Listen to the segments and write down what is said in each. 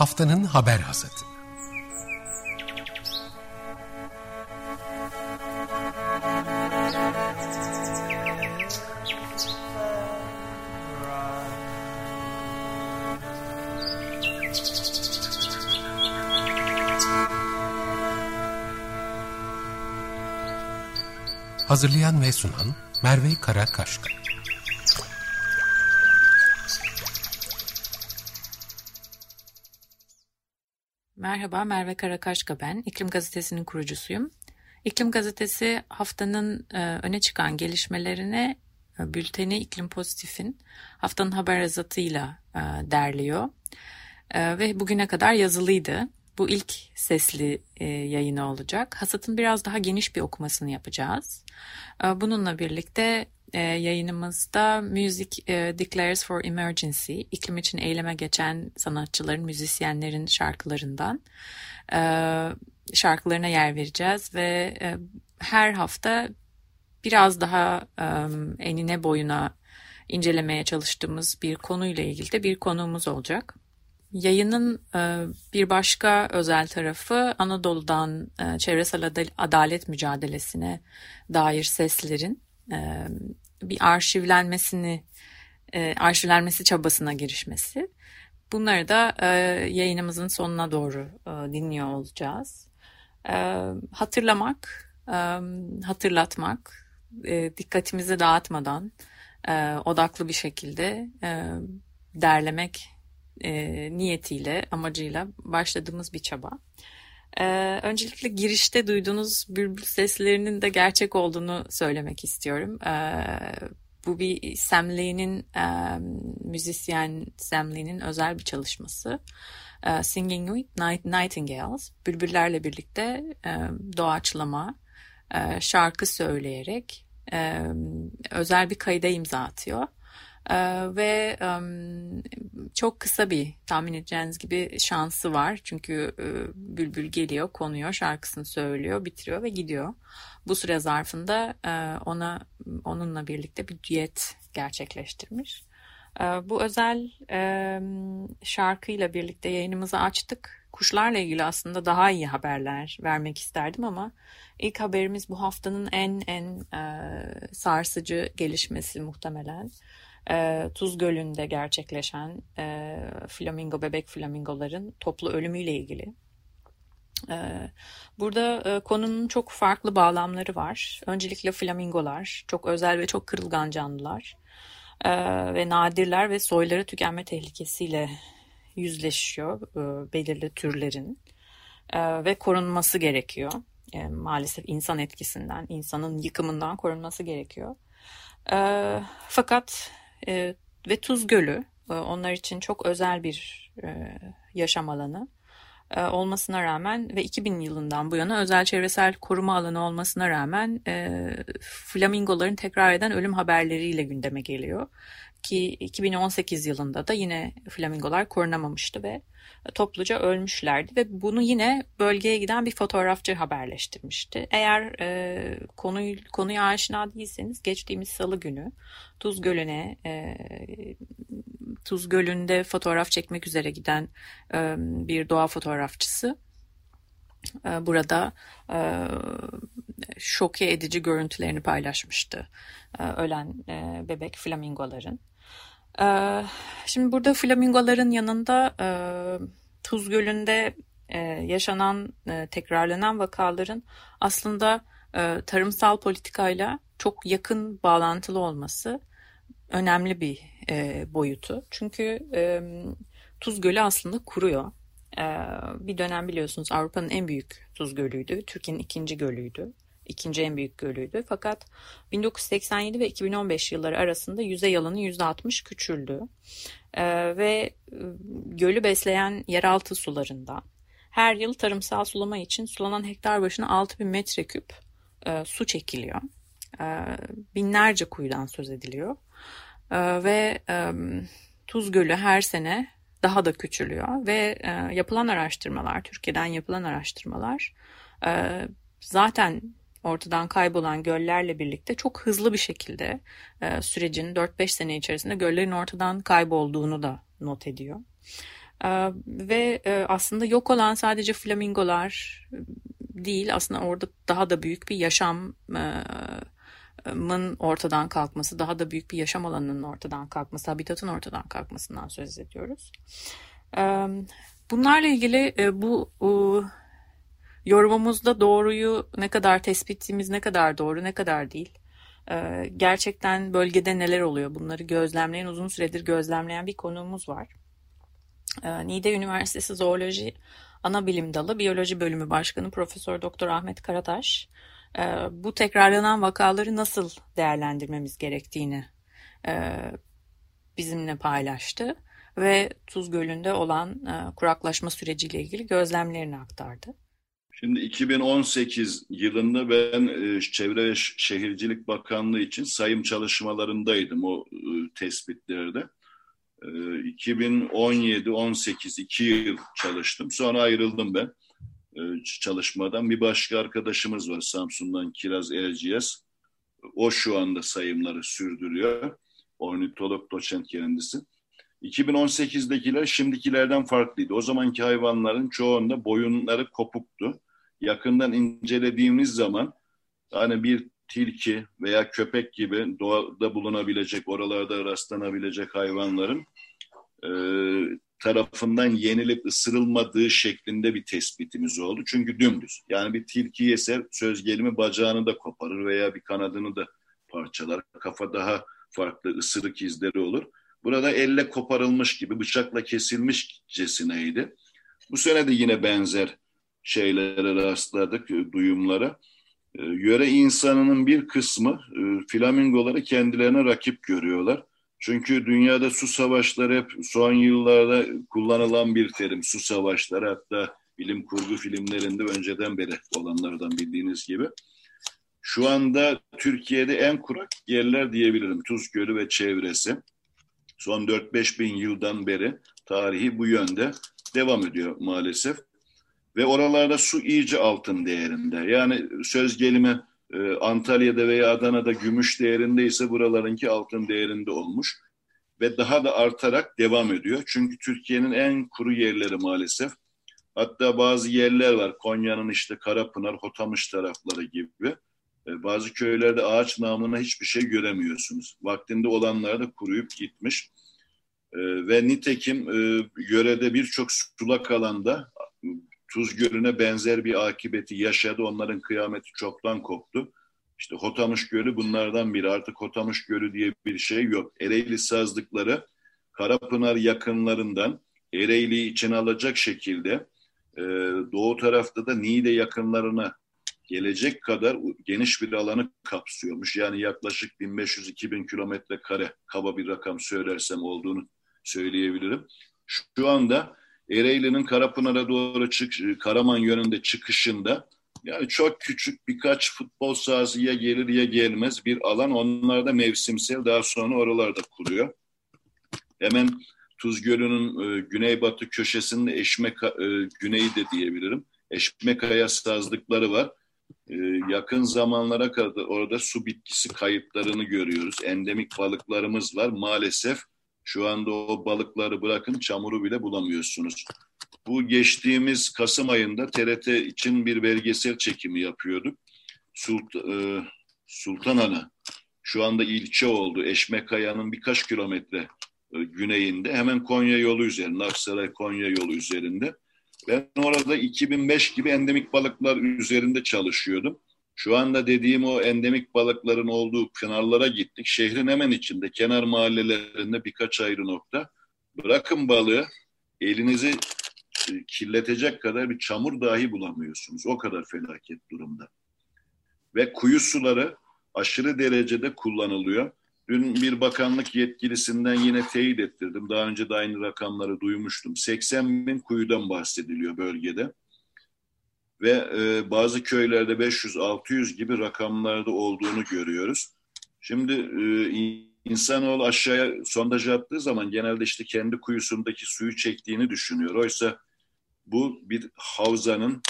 Haftanın haber hasatı. Hazırlayan ve sunan Merve Karakaşka. Merhaba, Merve Karakaşka ben. İklim Gazetesi'nin kurucusuyum. İklim Gazetesi haftanın e, öne çıkan gelişmelerine e, bülteni İklim Pozitif'in haftanın haber azatıyla e, derliyor. Ve bugüne kadar yazılıydı. Bu ilk sesli yayını olacak. Hasat'ın biraz daha geniş bir okumasını yapacağız. Bununla birlikte e, yayınımızda Music e, Declares for Emergency, iklim için eyleme geçen sanatçıların, müzisyenlerin şarkılarından e, şarkılarına yer vereceğiz ve e, her hafta biraz daha e, enine boyuna incelemeye çalıştığımız bir konuyla ilgili de bir konuğumuz olacak. Yayının e, bir başka özel tarafı Anadolu'dan e, çevresel adalet mücadelesine dair seslerin e, bir arşivlenmesini arşivlenmesi çabasına girişmesi. Bunları da yayınımızın sonuna doğru dinliyor olacağız. Hatırlamak, hatırlatmak, dikkatimizi dağıtmadan odaklı bir şekilde derlemek e, niyetiyle, amacıyla başladığımız bir çaba. E, öncelikle girişte duyduğunuz bülbül seslerinin de gerçek olduğunu söylemek istiyorum. E, bu bir Sam Lee'nin, e, müzisyen Sam Lee'nin özel bir çalışması. E, Singing with Night Nightingales, bülbüllerle birlikte e, doğaçlama, e, şarkı söyleyerek e, özel bir kayda imza atıyor. Ee, ve çok kısa bir tahmin edeceğiniz gibi şansı var. Çünkü e, Bülbül geliyor, konuyor, şarkısını söylüyor, bitiriyor ve gidiyor. Bu süre zarfında e, ona onunla birlikte bir düet gerçekleştirmiş. E, bu özel şarkıyla birlikte yayınımızı açtık. Kuşlarla ilgili aslında daha iyi haberler vermek isterdim ama ilk haberimiz bu haftanın en en sarsıcı gelişmesi muhtemelen e, Tuz Gölü'nde gerçekleşen e, flamingo bebek flamingoların toplu ölümüyle ilgili. E, burada e, konunun çok farklı bağlamları var. Öncelikle flamingolar çok özel ve çok kırılgan canlılar e, ve nadirler ve soyları tükenme tehlikesiyle yüzleşiyor e, belirli türlerin e, ve korunması gerekiyor. E, maalesef insan etkisinden, insanın yıkımından korunması gerekiyor. E, fakat e, ve Tuz Gölü e, onlar için çok özel bir e, yaşam alanı e, olmasına rağmen ve 2000 yılından bu yana özel çevresel koruma alanı olmasına rağmen e, flamingoların tekrar eden ölüm haberleriyle gündeme geliyor. Ki 2018 yılında da yine flamingolar korunamamıştı ve topluca ölmüşlerdi ve bunu yine bölgeye giden bir fotoğrafçı haberleştirmişti. Eğer e, konuyu, konuya aşina değilseniz geçtiğimiz salı günü Tuz Gölü'ne e, Tuz Gölü'nde fotoğraf çekmek üzere giden e, bir doğa fotoğrafçısı e, burada e, şoke edici görüntülerini paylaşmıştı e, ölen e, bebek flamingoların. Ee, şimdi burada flamingoların yanında e, Tuz Gölü'nde e, yaşanan e, tekrarlanan vakaların aslında tarımsal politikayla çok yakın bağlantılı olması önemli bir boyutu. Çünkü Tuz Gölü aslında kuruyor. Bir dönem biliyorsunuz Avrupa'nın en büyük tuz gölüydü. Türkiye'nin ikinci gölüydü ikinci en büyük gölüydü. Fakat 1987 ve 2015 yılları arasında yüzey alanı %60 küçüldü. Ee, ve ıı, gölü besleyen yeraltı sularında her yıl tarımsal sulama için sulanan hektar başına 6000 metreküp e, su çekiliyor. E, binlerce kuyudan söz ediliyor. E, ve e, Tuz Gölü her sene daha da küçülüyor ve e, yapılan araştırmalar, Türkiye'den yapılan araştırmalar e, zaten ortadan kaybolan göllerle birlikte çok hızlı bir şekilde e, sürecin 4-5 sene içerisinde göllerin ortadan kaybolduğunu da not ediyor. ve aslında yok olan sadece flamingolar değil aslında orada daha da büyük bir yaşam ortadan kalkması, daha da büyük bir yaşam alanının ortadan kalkması, habitatın ortadan kalkmasından söz ediyoruz. Bunlarla ilgili bu yorumumuzda doğruyu ne kadar tespitimiz ne kadar doğru ne kadar değil. Gerçekten bölgede neler oluyor bunları gözlemleyen uzun süredir gözlemleyen bir konuğumuz var. Niğde Üniversitesi Zooloji Ana Bilim Dalı Biyoloji Bölümü Başkanı Profesör Doktor Ahmet Karataş bu tekrarlanan vakaları nasıl değerlendirmemiz gerektiğini bizimle paylaştı ve Tuz Gölü'nde olan kuraklaşma süreciyle ilgili gözlemlerini aktardı. Şimdi 2018 yılında ben e, Çevre ve Şehircilik Bakanlığı için sayım çalışmalarındaydım o e, tespitlerde. 2017-18 iki yıl çalıştım. Sonra ayrıldım ben e, çalışmadan. Bir başka arkadaşımız var Samsun'dan Kiraz Erciyes. O şu anda sayımları sürdürüyor. Ornitolog doçent kendisi. 2018'dekiler şimdikilerden farklıydı. O zamanki hayvanların çoğunda boyunları kopuktu. Yakından incelediğimiz zaman hani bir tilki veya köpek gibi doğada bulunabilecek, oralarda rastlanabilecek hayvanların e, tarafından yenilip ısırılmadığı şeklinde bir tespitimiz oldu. Çünkü dümdüz. Yani bir tilki yese söz gelimi bacağını da koparır veya bir kanadını da parçalar. Kafa daha farklı ısırık izleri olur. Burada elle koparılmış gibi bıçakla kesilmişcesineydi. Bu sene de yine benzer şeylere rastladık, duyumlara. E, yöre insanının bir kısmı e, flamingoları kendilerine rakip görüyorlar. Çünkü dünyada su savaşları hep son yıllarda kullanılan bir terim. Su savaşları hatta bilim kurgu filmlerinde önceden beri olanlardan bildiğiniz gibi. Şu anda Türkiye'de en kurak yerler diyebilirim. Tuz Gölü ve çevresi. Son 4-5 bin yıldan beri tarihi bu yönde devam ediyor maalesef. Ve oralarda su iyice altın değerinde. Yani söz gelimi e, Antalya'da veya Adana'da gümüş değerindeyse buralarınki altın değerinde olmuş. Ve daha da artarak devam ediyor. Çünkü Türkiye'nin en kuru yerleri maalesef. Hatta bazı yerler var. Konya'nın işte Karapınar, Hotamış tarafları gibi. E, bazı köylerde ağaç namına hiçbir şey göremiyorsunuz. Vaktinde olanlar da kuruyup gitmiş. E, ve nitekim e, yörede birçok sulak alanda Tuz Gölü'ne benzer bir akıbeti yaşadı. Onların kıyameti çoktan koptu. İşte Hotamış Gölü bunlardan biri. Artık Hotamış Gölü diye bir şey yok. Ereğli sazlıkları Karapınar yakınlarından Ereğli'yi içine alacak şekilde e, doğu tarafta da Niğde yakınlarına gelecek kadar geniş bir alanı kapsıyormuş. Yani yaklaşık 1500-2000 kilometre kare kaba bir rakam söylersem olduğunu söyleyebilirim. Şu anda Ereğli'nin Karapınar'a doğru çık, Karaman yönünde çıkışında yani çok küçük birkaç futbol sahası ya gelir ya gelmez bir alan. Onlar da mevsimsel daha sonra oralarda kuruyor. Hemen Tuz Gölü'nün e, güneybatı köşesinde Eşmek e, güneyi de diyebilirim. Eşmekaya sazlıkları var. E, yakın zamanlara kadar orada su bitkisi kayıplarını görüyoruz. Endemik balıklarımız var. Maalesef şu anda o balıkları bırakın çamuru bile bulamıyorsunuz. Bu geçtiğimiz Kasım ayında TRT için bir belgesel çekimi yapıyorduk. Sult e, Sultanana şu anda ilçe oldu. Eşmekaya'nın birkaç kilometre e, güneyinde. Hemen Konya yolu üzerinde, Aksaray Konya yolu üzerinde. Ben orada 2005 gibi endemik balıklar üzerinde çalışıyordum. Şu anda dediğim o endemik balıkların olduğu kenarlara gittik. Şehrin hemen içinde, kenar mahallelerinde birkaç ayrı nokta. Bırakın balığı, elinizi e, kirletecek kadar bir çamur dahi bulamıyorsunuz. O kadar felaket durumda. Ve kuyu suları aşırı derecede kullanılıyor. Dün bir bakanlık yetkilisinden yine teyit ettirdim. Daha önce de aynı rakamları duymuştum. 80 bin kuyudan bahsediliyor bölgede ve e, bazı köylerde 500-600 gibi rakamlarda olduğunu görüyoruz. Şimdi e, insanoğlu aşağıya sondaj yaptığı zaman genelde işte kendi kuyusundaki suyu çektiğini düşünüyor. Oysa bu bir havzanın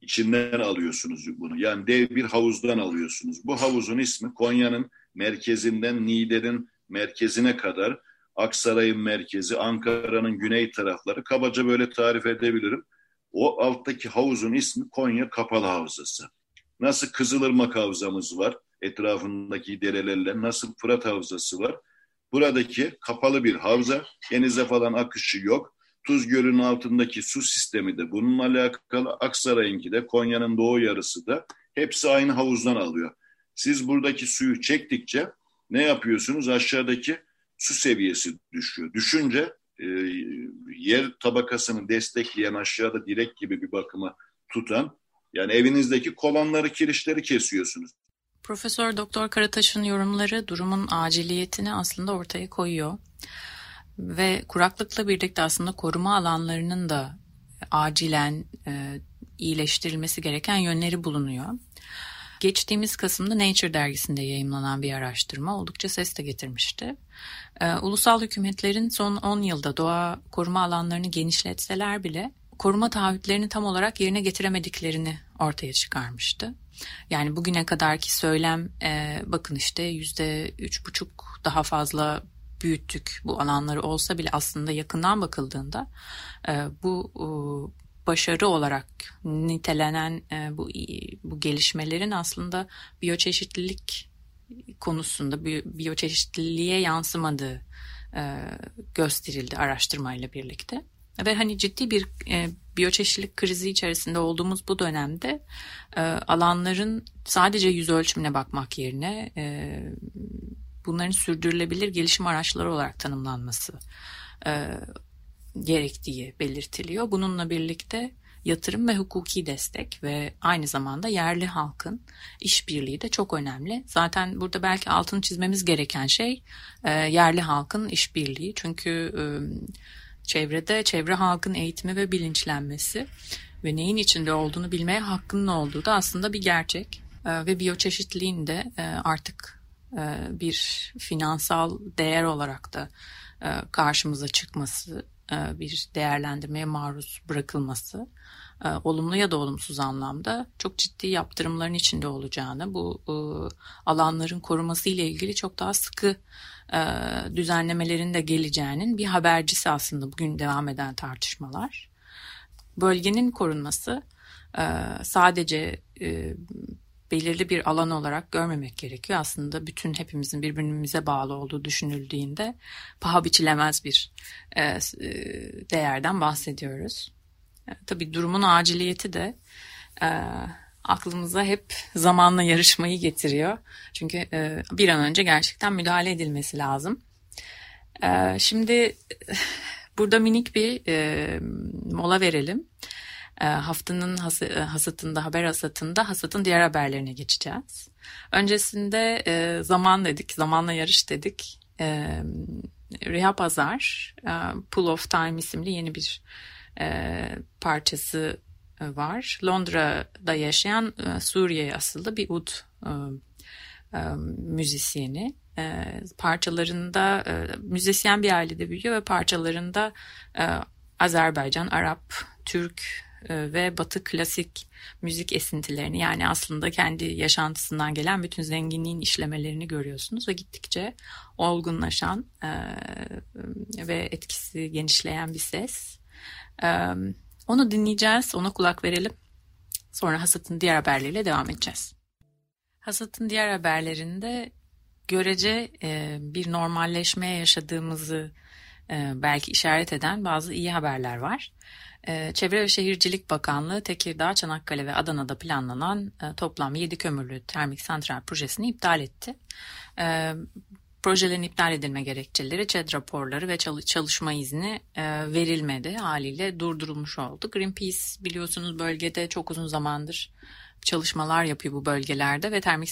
içinden alıyorsunuz bunu. Yani dev bir havuzdan alıyorsunuz. Bu havuzun ismi Konya'nın merkezinden Niğde'nin merkezine kadar Aksaray'ın merkezi, Ankara'nın güney tarafları. Kabaca böyle tarif edebilirim. O alttaki havuzun ismi Konya Kapalı Havzası. Nasıl Kızılırmak Havzamız var etrafındaki derelerle, nasıl Fırat Havzası var. Buradaki kapalı bir havza, denize falan akışı yok. Tuz Gölü'nün altındaki su sistemi de bununla alakalı. Aksaray'ınki de Konya'nın doğu yarısı da hepsi aynı havuzdan alıyor. Siz buradaki suyu çektikçe ne yapıyorsunuz? Aşağıdaki su seviyesi düşüyor. Düşünce e, yer tabakasını destekleyen aşağıda direk gibi bir bakıma tutan yani evinizdeki kolonları kirişleri kesiyorsunuz. Profesör Doktor Karataş'ın yorumları durumun aciliyetini aslında ortaya koyuyor. Ve kuraklıkla birlikte aslında koruma alanlarının da acilen e, iyileştirilmesi gereken yönleri bulunuyor. Geçtiğimiz Kasım'da Nature dergisinde yayımlanan bir araştırma oldukça ses de getirmişti. Ee, ulusal hükümetlerin son 10 yılda doğa koruma alanlarını genişletseler bile koruma taahhütlerini tam olarak yerine getiremediklerini ortaya çıkarmıştı. Yani bugüne kadarki söylem e, bakın işte yüzde üç buçuk daha fazla büyüttük bu alanları olsa bile aslında yakından bakıldığında e, bu e, başarı olarak nitelenen e, bu bu gelişmelerin aslında biyoçeşitlilik konusunda biyoçeşitliliğe yansımadığı e, gösterildi araştırmayla birlikte. Ve hani ciddi bir e, biyoçeşitlilik krizi içerisinde olduğumuz bu dönemde e, alanların sadece yüz ölçümüne bakmak yerine e, bunların sürdürülebilir gelişim araçları olarak tanımlanması e, gerektiği belirtiliyor. Bununla birlikte yatırım ve hukuki destek ve aynı zamanda yerli halkın işbirliği de çok önemli. Zaten burada belki altını çizmemiz gereken şey e, yerli halkın işbirliği. Çünkü e, çevrede çevre halkın eğitimi ve bilinçlenmesi ve neyin içinde olduğunu bilmeye hakkının olduğu da aslında bir gerçek. E, ve biyoçeşitliliğin de artık bir finansal değer olarak da karşımıza çıkması bir değerlendirmeye maruz bırakılması e, olumlu ya da olumsuz anlamda çok ciddi yaptırımların içinde olacağını, bu e, alanların koruması ile ilgili çok daha sıkı düzenlemelerin de geleceğinin bir habercisi aslında bugün devam eden tartışmalar. Bölgenin korunması sadece belirli bir alan olarak görmemek gerekiyor. Aslında bütün hepimizin birbirimize bağlı olduğu düşünüldüğünde paha biçilemez bir e, e, değerden bahsediyoruz. E, tabii durumun aciliyeti de e, aklımıza hep zamanla yarışmayı getiriyor. Çünkü e, bir an önce gerçekten müdahale edilmesi lazım. E, şimdi burada minik bir e, mola verelim. Ee, haftanın has e, hasatında, haber hasatında hasatın diğer haberlerine geçeceğiz. Öncesinde e, zaman dedik, zamanla yarış dedik. E, Reha Pazar, e, Pull of Time isimli yeni bir e, parçası e, var. Londra'da yaşayan e, Suriye asıllı bir ud e, e, müzisyeni. E, parçalarında e, müzisyen bir ailede büyüyor ve parçalarında e, Azerbaycan, Arap, Türk, ve batı klasik müzik esintilerini yani aslında kendi yaşantısından gelen bütün zenginliğin işlemelerini görüyorsunuz ve gittikçe olgunlaşan e, ve etkisi genişleyen bir ses. E, onu dinleyeceğiz, ona kulak verelim. Sonra Hasat'ın diğer haberleriyle devam edeceğiz. Hasat'ın diğer haberlerinde görece bir normalleşmeye yaşadığımızı belki işaret eden bazı iyi haberler var. Ee, Çevre ve Şehircilik Bakanlığı Tekirdağ, Çanakkale ve Adana'da planlanan e, toplam 7 kömürlü termik santral projesini iptal etti. Ee, projelerin iptal edilme gerekçeleri, ÇED raporları ve çalışma izni e, verilmedi. Haliyle durdurulmuş oldu. Greenpeace biliyorsunuz bölgede çok uzun zamandır çalışmalar yapıyor bu bölgelerde ve termik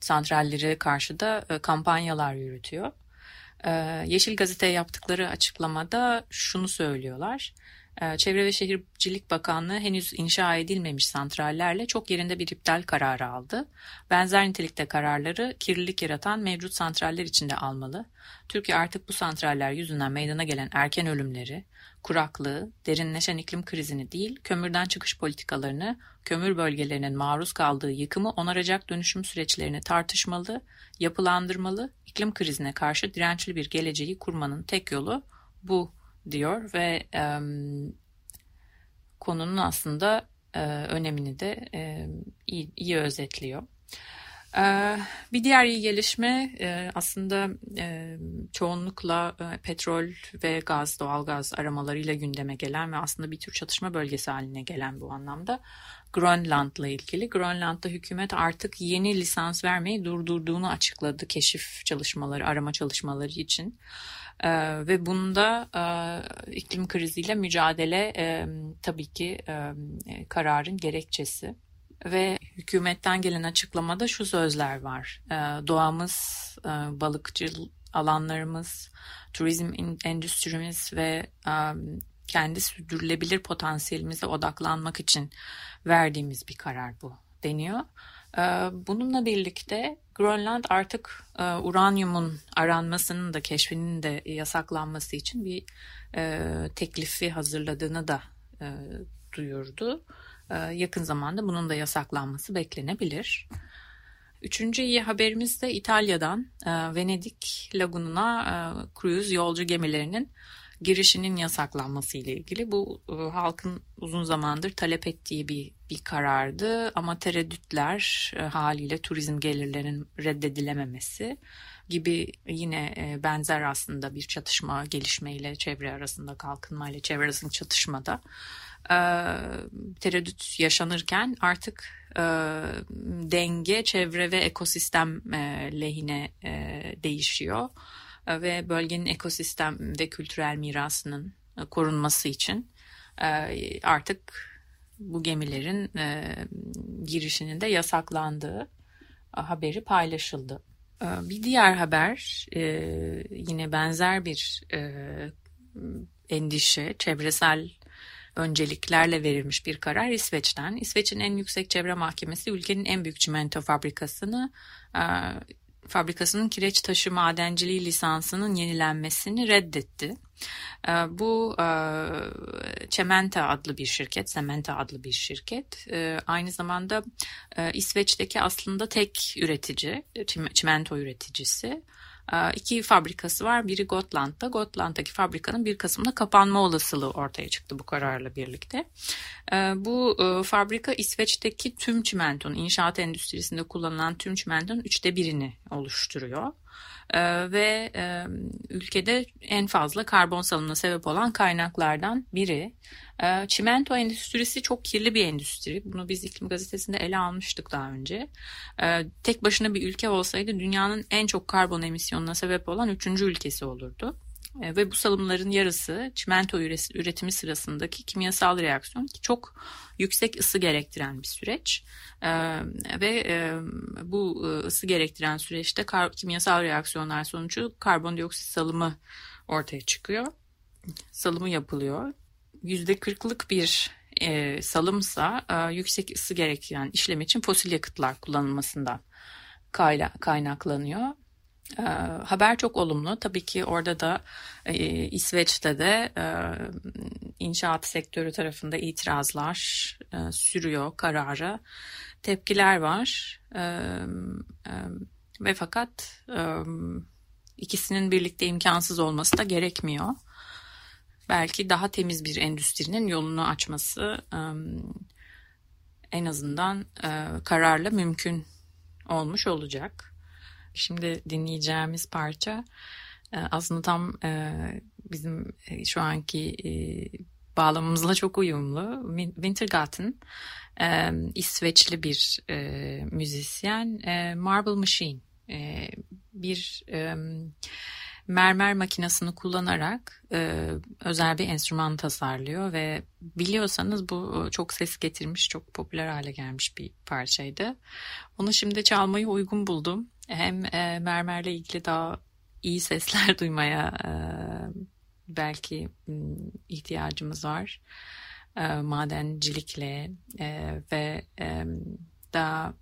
santralleri karşı da e, kampanyalar yürütüyor. Yeşil Gazete yaptıkları açıklamada şunu söylüyorlar. Ee, Çevre ve Şehircilik Bakanlığı henüz inşa edilmemiş santrallerle çok yerinde bir iptal kararı aldı. Benzer nitelikte kararları kirlilik yaratan mevcut santraller içinde almalı. Türkiye artık bu santraller yüzünden meydana gelen erken ölümleri, kuraklığı, derinleşen iklim krizini değil, kömürden çıkış politikalarını, kömür bölgelerinin maruz kaldığı yıkımı onaracak dönüşüm süreçlerini tartışmalı, yapılandırmalı, iklim krizine karşı dirençli bir geleceği kurmanın tek yolu bu diyor ve e, konunun aslında e, önemini de e, iyi, iyi özetliyor. Ee, bir diğer iyi gelişme e, aslında e, çoğunlukla e, petrol ve gaz, doğalgaz aramalarıyla gündeme gelen ve aslında bir tür çatışma bölgesi haline gelen bu anlamda Grönland'la ilgili. Grönland'da hükümet artık yeni lisans vermeyi durdurduğunu açıkladı keşif çalışmaları, arama çalışmaları için. ve bunda iklim kriziyle mücadele tabii ki kararın gerekçesi ve hükümetten gelen açıklamada şu sözler var. E, doğamız, e, balıkçı alanlarımız, turizm endüstrimiz ve e, kendi sürdürülebilir potansiyelimize odaklanmak için verdiğimiz bir karar bu deniyor. E, bununla birlikte Grönland artık e, uranyumun aranmasının da keşfinin de yasaklanması için bir e, teklifi hazırladığını da e, duyurdu. Ee, yakın zamanda bunun da yasaklanması beklenebilir. Üçüncü iyi haberimiz de İtalya'dan Venedik lagununa cruise yolcu gemilerinin girişinin yasaklanması ile ilgili. Bu e, halkın uzun zamandır talep ettiği bir, bir karardı ama tereddütler haliyle turizm gelirlerinin reddedilememesi gibi yine benzer aslında bir çatışma gelişmeyle çevre arasında kalkınma ile çevre arasında çatışmada e, tereddüt yaşanırken artık e, denge çevre ve ekosistem e, lehine e, değişiyor e, ve bölgenin ekosistem ve kültürel mirasının e, korunması için e, artık bu gemilerin e, girişinin de yasaklandığı haberi paylaşıldı. Bir diğer haber yine benzer bir endişe, çevresel önceliklerle verilmiş bir karar İsveç'ten. İsveç'in en yüksek çevre mahkemesi ülkenin en büyük çimento fabrikasını fabrikasının kireç taşı madenciliği lisansının yenilenmesini reddetti. E, bu e, Cementa adlı bir şirket, Cementa adlı bir şirket. Aynı zamanda İsveç'teki aslında tek üretici, çimento üreticisi. Ee, iki fabrikası var. Biri Gotland'da. Gotland'daki fabrikanın bir Kasım'da kapanma olasılığı ortaya çıktı bu kararla birlikte. Ee, bu e, fabrika İsveç'teki tüm çimentonun, inşaat endüstrisinde kullanılan tüm çimentonun üçte birini oluşturuyor. Ee, ve e, ülkede en fazla karbon salımına sebep olan kaynaklardan biri. Ee, çimento endüstrisi çok kirli bir endüstri. Bunu biz iklim gazetesinde ele almıştık daha önce. Ee, tek başına bir ülke olsaydı dünyanın en çok karbon emisyonuna sebep olan üçüncü ülkesi olurdu. E, ve bu salımların yarısı çimento üretimi sırasındaki kimyasal reaksiyon ki çok yüksek ısı gerektiren bir süreç e, ve e, bu ısı gerektiren süreçte kimyasal reaksiyonlar sonucu karbondioksit salımı ortaya çıkıyor. Salımı yapılıyor. Yüzde kırklık bir e, salımsa yüksek ısı gerektiren işlem için fosil yakıtlar kullanılmasından kaynaklanıyor. E, haber çok olumlu. Tabii ki orada da e, İsveç'te de e, inşaat sektörü tarafında itirazlar e, sürüyor karara. Tepkiler var. E, e, ve fakat e, ikisinin birlikte imkansız olması da gerekmiyor. Belki daha temiz bir endüstrinin yolunu açması e, en azından e, kararla mümkün olmuş olacak. Şimdi dinleyeceğimiz parça e, aslında tam e, bizim e, şu anki bağlamamızla çok uyumlu. Wintergarten İsveçli bir müzisyen. Marble Machine bir mermer makinesini kullanarak özel bir enstrüman tasarlıyor ve biliyorsanız bu çok ses getirmiş, çok popüler hale gelmiş bir parçaydı. Onu şimdi çalmayı uygun buldum. Hem e, mermerle ilgili daha iyi sesler duymaya e, belki ihtiyacımız var. E, madencilikle e, ve e, daha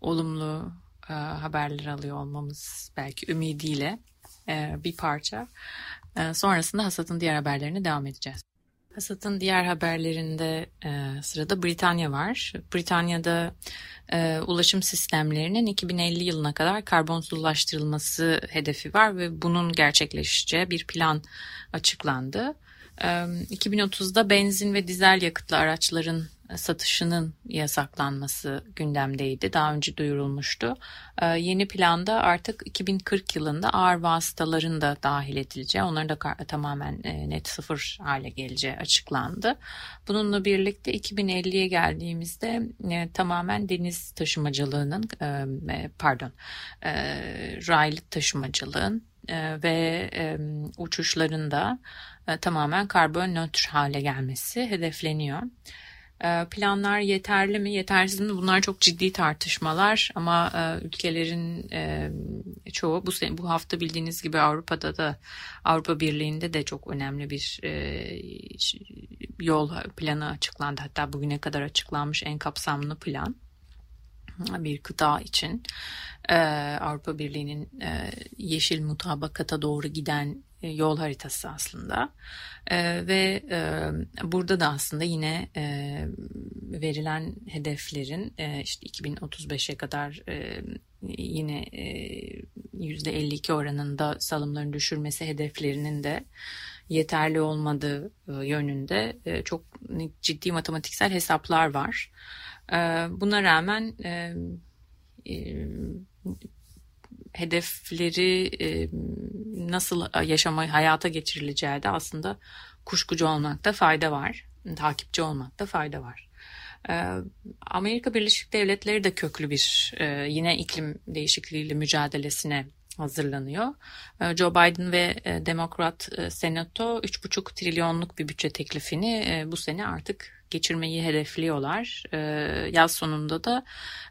olumlu e, haberler alıyor olmamız belki ümidiyle e, bir parça. E, sonrasında Hasat'ın diğer haberlerine devam edeceğiz. Hasat'ın diğer haberlerinde e, sırada Britanya var. Britanya'da e, ulaşım sistemlerinin 2050 yılına kadar karbonsuzlaştırılması hedefi var ve bunun gerçekleşeceği bir plan açıklandı. 2030'da benzin ve dizel yakıtlı araçların satışının yasaklanması gündemdeydi. Daha önce duyurulmuştu. Yeni planda artık 2040 yılında ağır vasıtaların da dahil edileceği, onların da tamamen net sıfır hale geleceği açıklandı. Bununla birlikte 2050'ye geldiğimizde tamamen deniz taşımacılığının, pardon, raylı taşımacılığın ve uçuşların da e, tamamen karbon nötr hale gelmesi hedefleniyor. E, planlar yeterli mi, yetersiz mi? Bunlar çok ciddi tartışmalar ama e, ülkelerin çoğu bu bu hafta bildiğiniz gibi Avrupa'da da Avrupa Birliği'nde de çok önemli bir yol planı açıklandı. Hatta bugüne kadar açıklanmış en kapsamlı plan bir kıta için Avrupa Birliği'nin yeşil mutabakata doğru giden e, yol haritası aslında e, ve e, burada da aslında yine e, verilen hedeflerin e, işte 2035'e kadar e, yine yüzde 52 oranında salımların düşürmesi hedeflerinin de yeterli olmadığı e, yönünde e, çok ciddi matematiksel hesaplar var. E, buna rağmen e, e, hedefleri e, nasıl yaşama hayata geçirileceği de aslında kuşkucu olmakta fayda var. Takipçi olmakta fayda var. Amerika Birleşik Devletleri de köklü bir yine iklim değişikliğiyle mücadelesine hazırlanıyor. Joe Biden ve Demokrat Senato 3,5 trilyonluk bir bütçe teklifini bu sene artık geçirmeyi hedefliyorlar. E, yaz sonunda da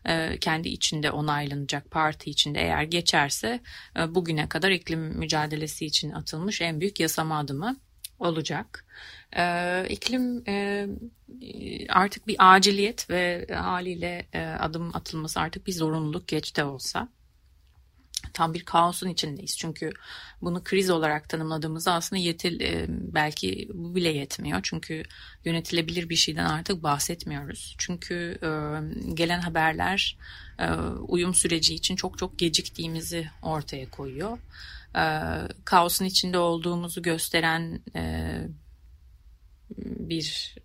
e, kendi içinde onaylanacak parti içinde eğer geçerse e, bugüne kadar iklim mücadelesi için atılmış en büyük yasama adımı olacak. E, iklim e, artık bir aciliyet ve haliyle e, adım atılması artık bir zorunluluk geç de olsa tam bir kaosun içindeyiz. Çünkü bunu kriz olarak tanımladığımızda aslında yetil e, belki bu bile yetmiyor. Çünkü yönetilebilir bir şeyden artık bahsetmiyoruz. Çünkü e, gelen haberler e, uyum süreci için çok çok geciktiğimizi ortaya koyuyor. Kaosun içinde olduğumuzu gösteren bir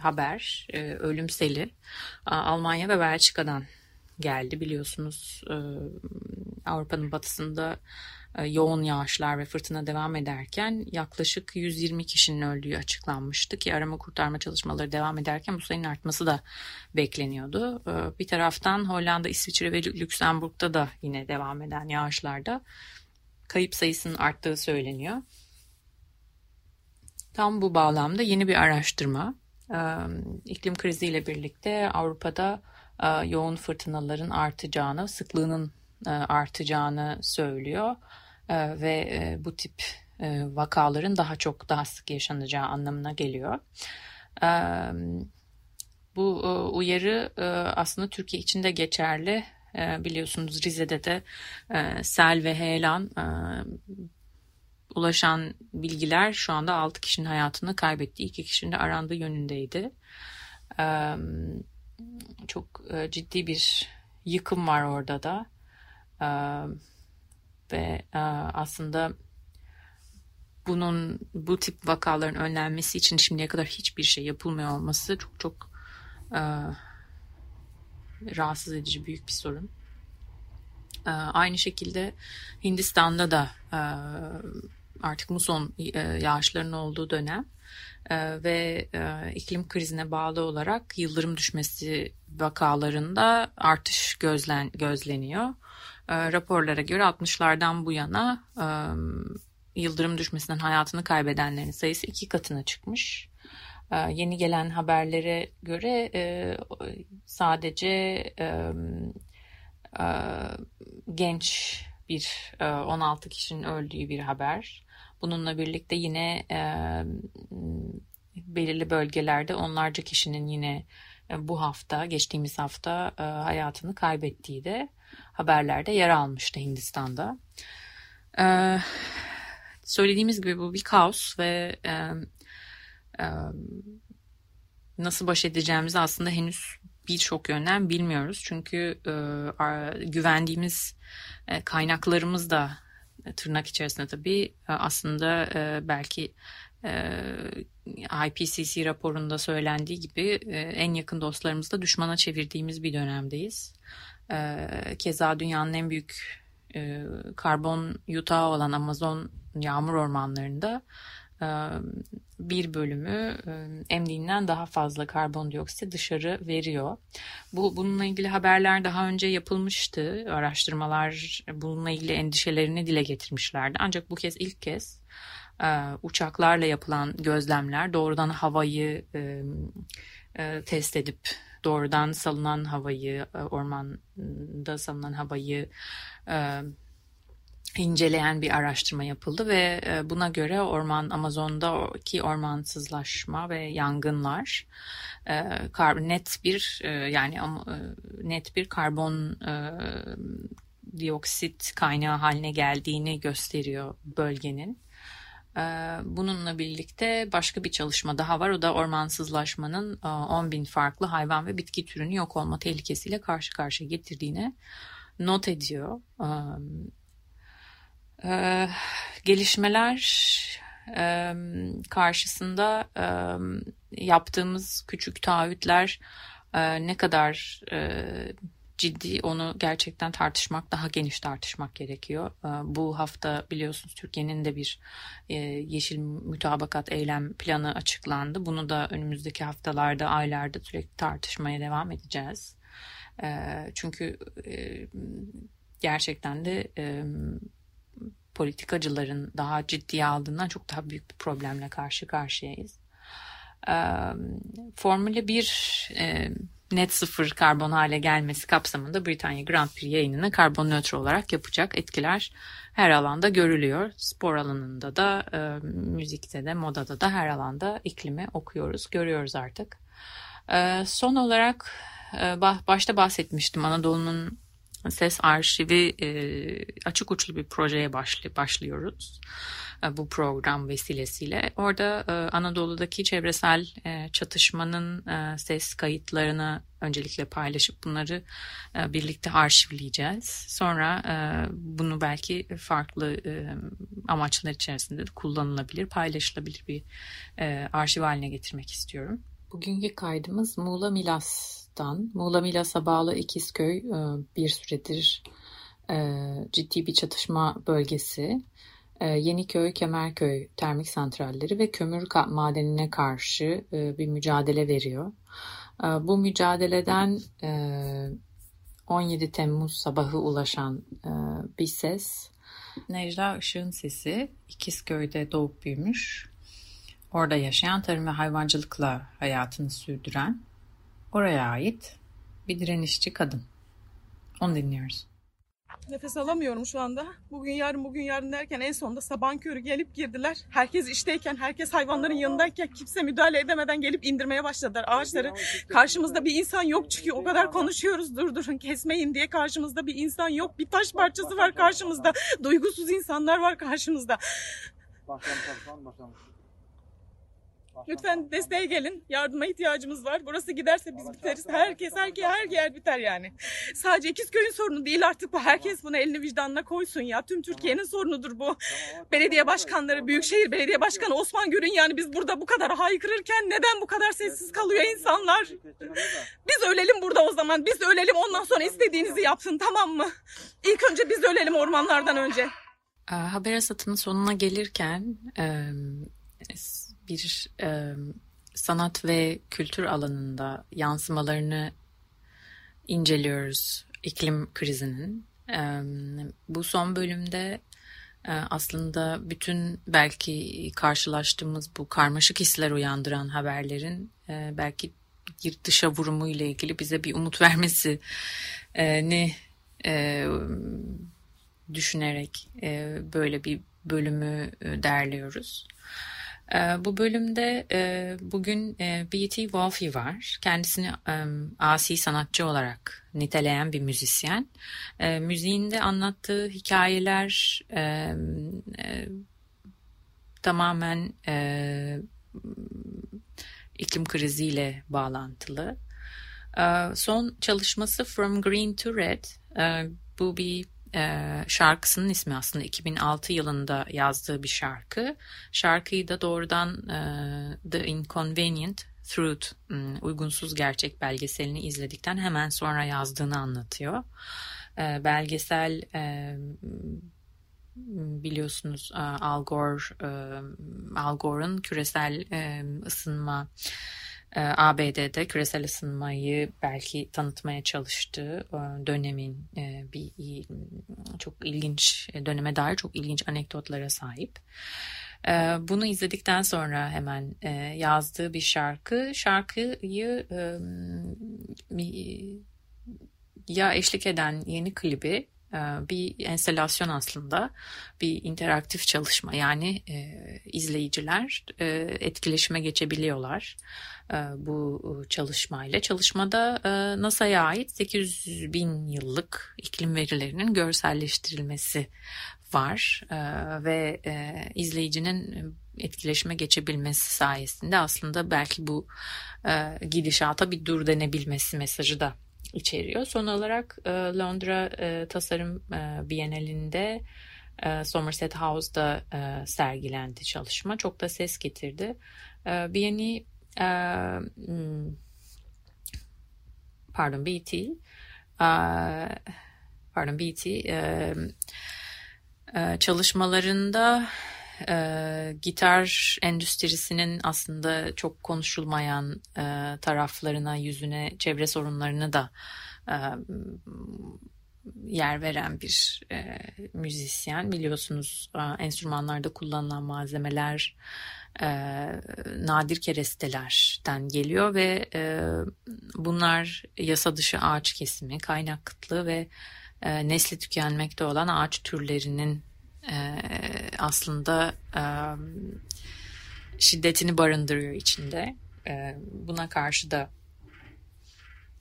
haber ölümseli Almanya ve Belçika'dan geldi biliyorsunuz Avrupa'nın batısında e, yoğun yağışlar ve fırtına devam ederken yaklaşık 120 kişinin öldüğü açıklanmıştı ki arama kurtarma çalışmaları devam ederken bu sayının artması da bekleniyordu. E, bir taraftan Hollanda, İsviçre ve Lüksemburg'da da yine devam eden yağışlarda kayıp sayısının arttığı söyleniyor. Tam bu bağlamda yeni bir araştırma e, iklim kriziyle birlikte Avrupa'da yoğun fırtınaların artacağını, sıklığının e, artacağını söylüyor e, ve e, bu tip vakaların daha çok daha sık yaşanacağı anlamına geliyor. Bu uyarı aslında Türkiye için de geçerli. Biliyorsunuz Rize'de de sel ve heyelan ulaşan bilgiler şu anda 6 kişinin hayatını kaybetti. 2 kişinin de arandığı yönündeydi. Çok ciddi bir yıkım var orada da ve aslında bunun bu tip vakaların önlenmesi için şimdiye kadar hiçbir şey yapılmıyor olması çok çok rahatsız edici büyük bir sorun. Aynı şekilde Hindistan'da da artık muson yağışların olduğu dönem ve iklim krizine bağlı olarak yıldırım düşmesi vakalarında artış gözlen gözleniyor. E, raporlara göre 60'lardan bu yana e, yıldırım düşmesinden hayatını kaybedenlerin sayısı iki katına çıkmış. E, yeni gelen haberlere göre e, sadece e, e, genç bir e, 16 kişinin öldüğü bir haber. Bununla birlikte yine e, belirli bölgelerde onlarca kişinin yine e, bu hafta, geçtiğimiz hafta e, hayatını kaybettiği de haberlerde yer almıştı Hindistan'da. Ee, söylediğimiz gibi bu bir kaos ve e, e, nasıl baş edeceğimizi aslında henüz birçok yönden bilmiyoruz. Çünkü e, güvendiğimiz e, kaynaklarımız da e, tırnak içerisinde tabii e, aslında e, belki e, IPCC raporunda söylendiği gibi e, en yakın dostlarımızı düşmana çevirdiğimiz bir dönemdeyiz. E, keza dünyanın en büyük e, karbon yutağı olan Amazon yağmur ormanlarında e, bir bölümü emdiğinden daha fazla karbondioksit dışarı veriyor. Bu bununla ilgili haberler daha önce yapılmıştı. Araştırmalar bununla ilgili endişelerini dile getirmişlerdi. Ancak bu kez ilk kez uçaklarla yapılan gözlemler doğrudan havayı test edip doğrudan salınan havayı ormanda salınan havayı inceleyen bir araştırma yapıldı ve e, buna göre orman Amazon'daki ormansızlaşma ve yangınlar e, net bir e, yani net bir karbon dioksit kaynağı haline geldiğini gösteriyor bölgenin. Bununla birlikte başka bir çalışma daha var. O da ormansızlaşmanın 10 bin farklı hayvan ve bitki türünü yok olma tehlikesiyle karşı karşıya getirdiğini not ediyor. Ee, gelişmeler e, karşısında e, yaptığımız küçük taahhütler e, ne kadar e, ciddi onu gerçekten tartışmak daha geniş tartışmak gerekiyor. E, bu hafta biliyorsunuz Türkiye'nin de bir e, yeşil mütabakat eylem planı açıklandı. Bunu da önümüzdeki haftalarda aylarda sürekli tartışmaya devam edeceğiz. E, çünkü e, gerçekten de e, politikacıların daha ciddiye aldığından çok daha büyük bir problemle karşı karşıyayız. Formula 1 net sıfır karbon hale gelmesi kapsamında Britanya Grand Prix yayınını karbon nötr olarak yapacak etkiler her alanda görülüyor. Spor alanında da, müzikte de, modada da her alanda iklimi okuyoruz, görüyoruz artık. Son olarak başta bahsetmiştim Anadolu'nun ses arşivi e, açık uçlu bir projeye başlı, başlıyoruz e, bu program vesilesiyle. Orada e, Anadolu'daki çevresel e, çatışmanın e, ses kayıtlarını öncelikle paylaşıp bunları e, birlikte arşivleyeceğiz. Sonra e, bunu belki farklı e, amaçlar içerisinde de kullanılabilir, paylaşılabilir bir e, arşiv haline getirmek istiyorum. Bugünkü kaydımız Muğla Milas Milas'tan. Muğla Milas'a bağlı İkizköy e, bir süredir e, ciddi bir çatışma bölgesi. E, Yeniköy, Kemerköy termik santralleri ve kömür madenine karşı bir mücadele veriyor. Bu mücadeleden 17 Temmuz sabahı ulaşan bir ses. Necla Işık'ın sesi İkizköy'de doğup büyümüş. Orada yaşayan tarım ve hayvancılıkla hayatını sürdüren Oraya ait bir direnişçi kadın. Onu dinliyoruz. Nefes alamıyorum şu anda. Bugün yarın bugün yarın derken en sonunda sabahın körü gelip girdiler. Herkes işteyken, herkes hayvanların yanındayken kimse müdahale edemeden gelip indirmeye başladılar ağaçları. Karşımızda bir insan yok çünkü o kadar konuşuyoruz durdurun kesmeyin diye karşımızda bir insan yok. Bir taş parçası var karşımızda. Duygusuz insanlar var karşımızda. Başlamış, başlamış. Lütfen desteğe gelin. Yardıma ihtiyacımız var. Burası giderse biz biteriz. Herkes, herkes, her yer biter yani. Sadece İkizköy'ün sorunu değil artık bu. Herkes bunu elini vicdanına koysun ya. Tüm Türkiye'nin sorunudur bu. Belediye başkanları, Büyükşehir Belediye Başkanı Osman Gür'ün yani biz burada bu kadar haykırırken neden bu kadar sessiz kalıyor insanlar? Biz ölelim burada o zaman. Biz ölelim ondan sonra istediğinizi yapsın tamam mı? İlk önce biz ölelim ormanlardan önce. Haber hasatının sonuna gelirken bir e, sanat ve kültür alanında yansımalarını inceliyoruz iklim krizinin. E, bu son bölümde e, aslında bütün belki karşılaştığımız bu karmaşık hisler uyandıran haberlerin e, belki dışa vurumu ile ilgili bize bir umut vermesi ne e, düşünerek e, böyle bir bölümü derliyoruz. Ee, bu bölümde e, bugün e, B.T. Wolfie var. Kendisini e, asi sanatçı olarak niteleyen bir müzisyen. Müziğinde anlattığı hikayeler tamamen e, iklim kriziyle bağlantılı. E, son çalışması From Green to Red. E, bu bir e, şarkısının ismi aslında 2006 yılında yazdığı bir şarkı. Şarkıyı da doğrudan e, The Inconvenient Truth, uygunsuz gerçek belgeselini izledikten hemen sonra yazdığını anlatıyor. E, belgesel e, biliyorsunuz e, Al Gore, e, Al Gore'un küresel e, ısınma ABD'de küresel ısınmayı belki tanıtmaya çalıştığı dönemin bir çok ilginç döneme dair çok ilginç anekdotlara sahip. Bunu izledikten sonra hemen yazdığı bir şarkı. Şarkıyı ya eşlik eden yeni klibi e, bir enstelasyon aslında bir interaktif çalışma yani e, izleyiciler e, etkileşime geçebiliyorlar e, bu çalışmayla. Çalışmada e, NASA'ya ait 800 bin yıllık iklim verilerinin görselleştirilmesi var e, ve e, izleyicinin etkileşime geçebilmesi sayesinde aslında belki bu e, gidişata bir dur denebilmesi mesajı da içeriyor. Son olarak e, Londra e, Tasarım e, Bienalinde e, Somerset House'da e, sergilendi çalışma. Çok da ses getirdi. E, Bienni e, pardon BT pardon BT çalışmalarında gitar endüstrisinin aslında çok konuşulmayan taraflarına, yüzüne, çevre sorunlarını da yer veren bir müzisyen. Biliyorsunuz enstrümanlarda kullanılan malzemeler e, nadir kerestelerden geliyor ve e, bunlar yasa dışı ağaç kesimi, kaynak kıtlığı ve e, nesli tükenmekte olan ağaç türlerinin e, aslında e, şiddetini barındırıyor içinde. E, buna karşı da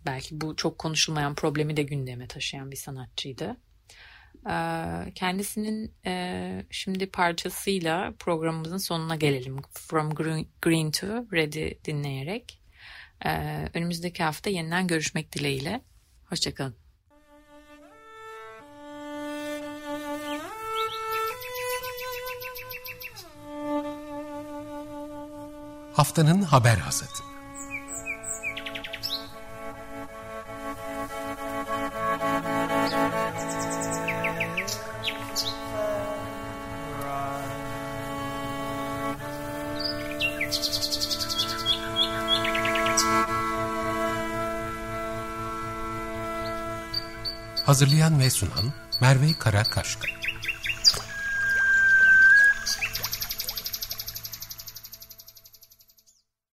belki bu çok konuşulmayan problemi de gündeme taşıyan bir sanatçıydı. E, kendisinin e, şimdi parçasıyla programımızın sonuna gelelim. From Green to Red'i dinleyerek. E, önümüzdeki hafta yeniden görüşmek dileğiyle. Hoşçakalın. Haftanın haber hasatı. Hazırlayan ve sunan Merve Karakaşka